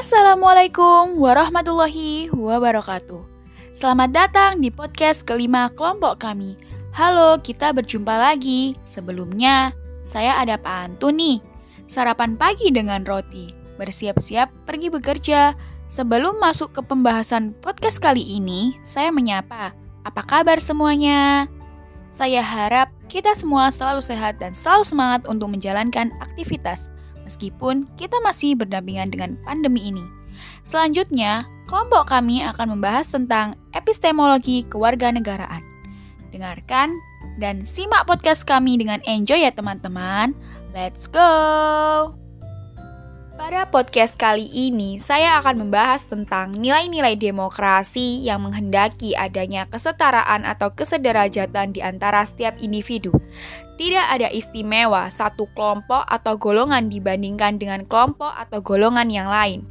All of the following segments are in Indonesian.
Assalamualaikum warahmatullahi wabarakatuh. Selamat datang di podcast kelima kelompok kami. Halo, kita berjumpa lagi. Sebelumnya, saya ada pantun nih. Sarapan pagi dengan roti, bersiap-siap pergi bekerja. Sebelum masuk ke pembahasan podcast kali ini, saya menyapa. Apa kabar semuanya? Saya harap kita semua selalu sehat dan selalu semangat untuk menjalankan aktivitas meskipun kita masih berdampingan dengan pandemi ini. Selanjutnya, kelompok kami akan membahas tentang epistemologi kewarganegaraan. Dengarkan dan simak podcast kami dengan enjoy ya teman-teman. Let's go! Pada podcast kali ini, saya akan membahas tentang nilai-nilai demokrasi yang menghendaki adanya kesetaraan atau kesederajatan di antara setiap individu. Tidak ada istimewa satu kelompok atau golongan dibandingkan dengan kelompok atau golongan yang lain.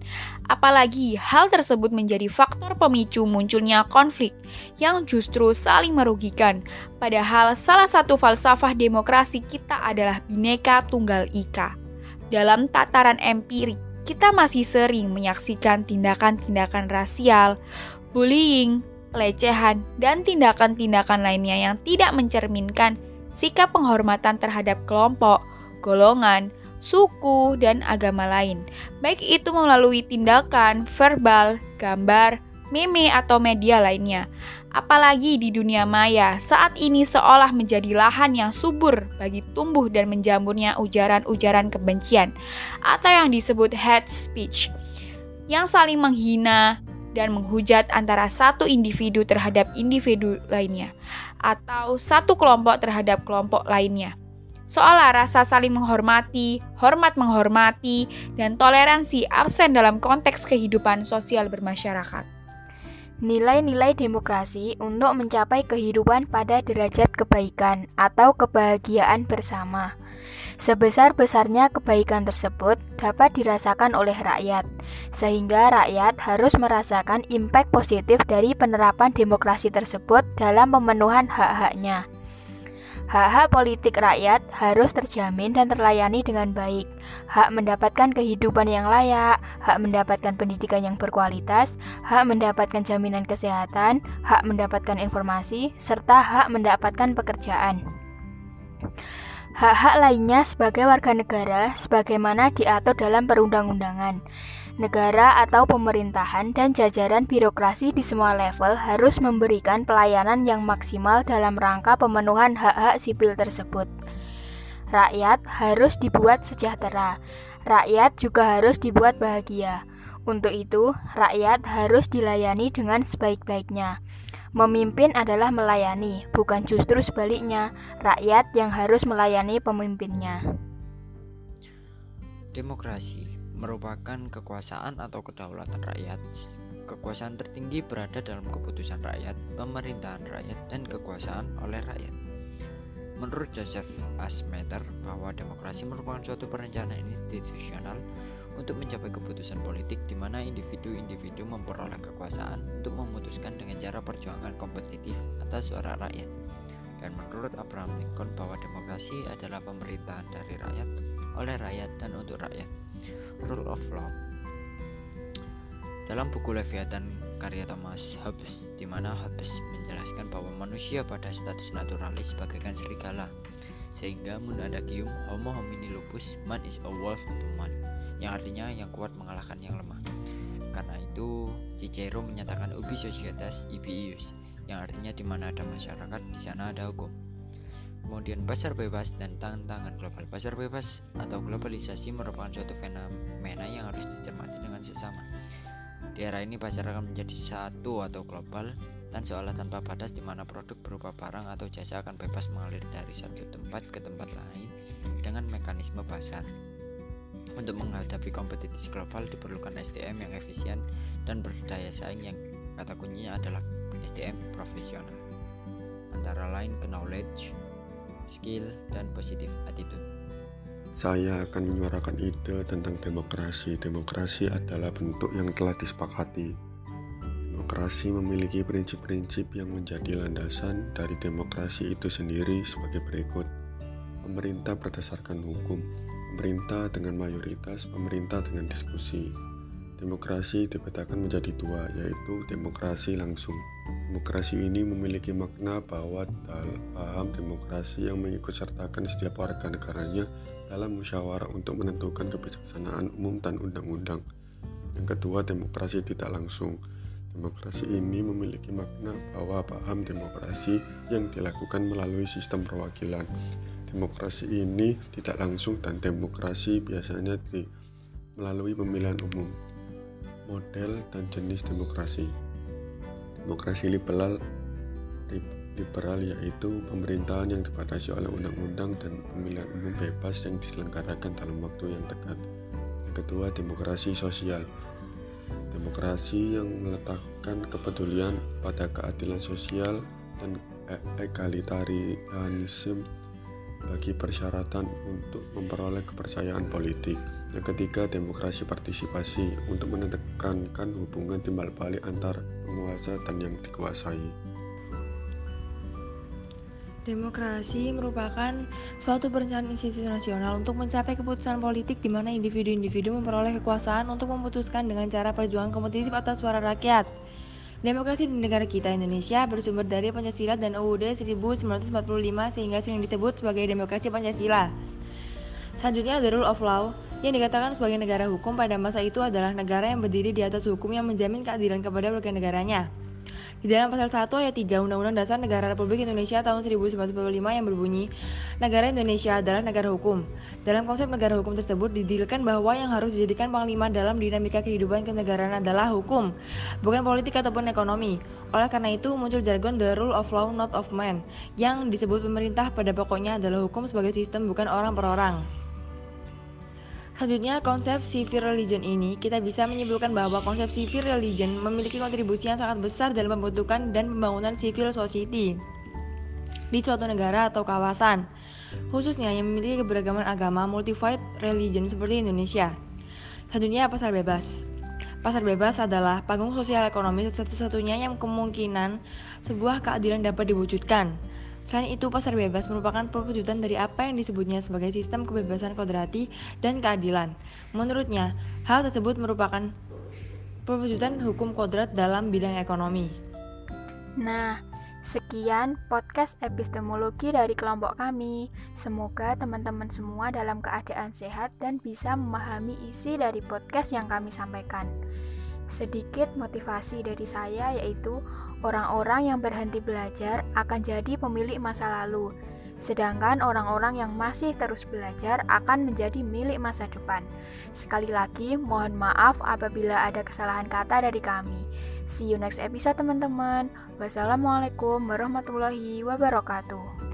Apalagi hal tersebut menjadi faktor pemicu munculnya konflik yang justru saling merugikan. Padahal salah satu falsafah demokrasi kita adalah bineka tunggal ika. Dalam tataran empirik, kita masih sering menyaksikan tindakan-tindakan rasial, bullying, pelecehan, dan tindakan-tindakan lainnya yang tidak mencerminkan sikap penghormatan terhadap kelompok, golongan, suku, dan agama lain, baik itu melalui tindakan, verbal, gambar, meme, atau media lainnya. Apalagi di dunia maya, saat ini seolah menjadi lahan yang subur bagi tumbuh dan menjamurnya ujaran-ujaran kebencian atau yang disebut hate speech yang saling menghina dan menghujat antara satu individu terhadap individu lainnya atau satu kelompok terhadap kelompok lainnya. Seolah rasa saling menghormati, hormat menghormati, dan toleransi absen dalam konteks kehidupan sosial bermasyarakat. Nilai-nilai demokrasi untuk mencapai kehidupan pada derajat kebaikan atau kebahagiaan bersama. Sebesar-besarnya kebaikan tersebut dapat dirasakan oleh rakyat, sehingga rakyat harus merasakan impact positif dari penerapan demokrasi tersebut dalam pemenuhan hak-haknya. Hak-hak politik rakyat harus terjamin dan terlayani dengan baik. Hak mendapatkan kehidupan yang layak, hak mendapatkan pendidikan yang berkualitas, hak mendapatkan jaminan kesehatan, hak mendapatkan informasi, serta hak mendapatkan pekerjaan. Hak-hak lainnya sebagai warga negara sebagaimana diatur dalam perundang-undangan. Negara atau pemerintahan dan jajaran birokrasi di semua level harus memberikan pelayanan yang maksimal dalam rangka pemenuhan hak-hak sipil tersebut. Rakyat harus dibuat sejahtera. Rakyat juga harus dibuat bahagia. Untuk itu, rakyat harus dilayani dengan sebaik-baiknya. Memimpin adalah melayani, bukan justru sebaliknya, rakyat yang harus melayani pemimpinnya. Demokrasi merupakan kekuasaan atau kedaulatan rakyat. Kekuasaan tertinggi berada dalam keputusan rakyat, pemerintahan rakyat, dan kekuasaan oleh rakyat. Menurut Joseph Asmeter bahwa demokrasi merupakan suatu perencanaan institusional untuk mencapai keputusan politik di mana individu-individu memperoleh kekuasaan untuk memutuskan dengan cara perjuangan kompetitif atas suara rakyat. Dan menurut Abraham Lincoln bahwa demokrasi adalah pemerintahan dari rakyat, oleh rakyat, dan untuk rakyat rule of law. Dalam buku Leviathan karya Thomas Hobbes, di mana Hobbes menjelaskan bahwa manusia pada status naturalis bagaikan serigala, sehingga munadagium homo homini lupus man is a wolf to man, yang artinya yang kuat mengalahkan yang lemah. Karena itu, Cicero menyatakan ubi societas ibi ius, yang artinya di mana ada masyarakat, di sana ada hukum. Kemudian pasar bebas dan tantangan global. Pasar bebas atau globalisasi merupakan suatu fenomena yang harus dicermati dengan sesama. Di era ini pasar akan menjadi satu atau global dan seolah tanpa batas di mana produk berupa barang atau jasa akan bebas mengalir dari satu tempat ke tempat lain dengan mekanisme pasar. Untuk menghadapi kompetisi global diperlukan SDM yang efisien dan berdaya saing yang kata kuncinya adalah SDM profesional. Antara lain knowledge, skill, dan positif attitude. Saya akan menyuarakan ide tentang demokrasi. Demokrasi adalah bentuk yang telah disepakati. Demokrasi memiliki prinsip-prinsip yang menjadi landasan dari demokrasi itu sendiri sebagai berikut. Pemerintah berdasarkan hukum, pemerintah dengan mayoritas, pemerintah dengan diskusi. Demokrasi dipetakan menjadi dua, yaitu demokrasi langsung. Demokrasi ini memiliki makna bahwa paham demokrasi yang mengikutsertakan setiap warga negaranya dalam musyawarah untuk menentukan kebijaksanaan umum dan undang-undang. Yang kedua, demokrasi tidak langsung. Demokrasi ini memiliki makna bahwa paham demokrasi yang dilakukan melalui sistem perwakilan. Demokrasi ini tidak langsung dan demokrasi biasanya di melalui pemilihan umum model dan jenis demokrasi. Demokrasi liberal liberal yaitu pemerintahan yang dibatasi oleh undang-undang dan pemilihan umum bebas yang diselenggarakan dalam waktu yang dekat. Yang kedua, demokrasi sosial. Demokrasi yang meletakkan kepedulian pada keadilan sosial dan e-, egalitarianisme bagi persyaratan untuk memperoleh kepercayaan politik. Yang ketiga, demokrasi partisipasi untuk menekankan hubungan timbal balik antar penguasa dan yang dikuasai. Demokrasi merupakan suatu perencanaan institusi nasional untuk mencapai keputusan politik di mana individu-individu memperoleh kekuasaan untuk memutuskan dengan cara perjuangan kompetitif atas suara rakyat. Demokrasi di negara kita Indonesia bersumber dari Pancasila dan UUD 1945 sehingga sering disebut sebagai demokrasi Pancasila. Selanjutnya, the rule of law yang dikatakan sebagai negara hukum pada masa itu adalah negara yang berdiri di atas hukum yang menjamin keadilan kepada warga negaranya. Di dalam pasal 1 ayat 3 Undang-Undang Dasar Negara Republik Indonesia tahun 1945 yang berbunyi, negara Indonesia adalah negara hukum. Dalam konsep negara hukum tersebut didilkan bahwa yang harus dijadikan panglima dalam dinamika kehidupan kenegaraan adalah hukum, bukan politik ataupun ekonomi. Oleh karena itu muncul jargon the rule of law not of man, yang disebut pemerintah pada pokoknya adalah hukum sebagai sistem bukan orang per orang. Selanjutnya, konsep civil religion ini kita bisa menyimpulkan bahwa konsep civil religion memiliki kontribusi yang sangat besar dalam pembentukan dan pembangunan civil society di suatu negara atau kawasan, khususnya yang memiliki keberagaman agama multified religion seperti Indonesia. Selanjutnya, pasar bebas. Pasar bebas adalah panggung sosial ekonomi satu-satunya yang kemungkinan sebuah keadilan dapat diwujudkan. Selain itu, pasar bebas merupakan perwujudan dari apa yang disebutnya sebagai sistem kebebasan kodrati dan keadilan. Menurutnya, hal tersebut merupakan perwujudan hukum kodrat dalam bidang ekonomi. Nah, sekian podcast epistemologi dari kelompok kami. Semoga teman-teman semua dalam keadaan sehat dan bisa memahami isi dari podcast yang kami sampaikan. Sedikit motivasi dari saya yaitu Orang-orang yang berhenti belajar akan jadi pemilik masa lalu, sedangkan orang-orang yang masih terus belajar akan menjadi milik masa depan. Sekali lagi, mohon maaf apabila ada kesalahan kata dari kami. See you next episode, teman-teman. Wassalamualaikum warahmatullahi wabarakatuh.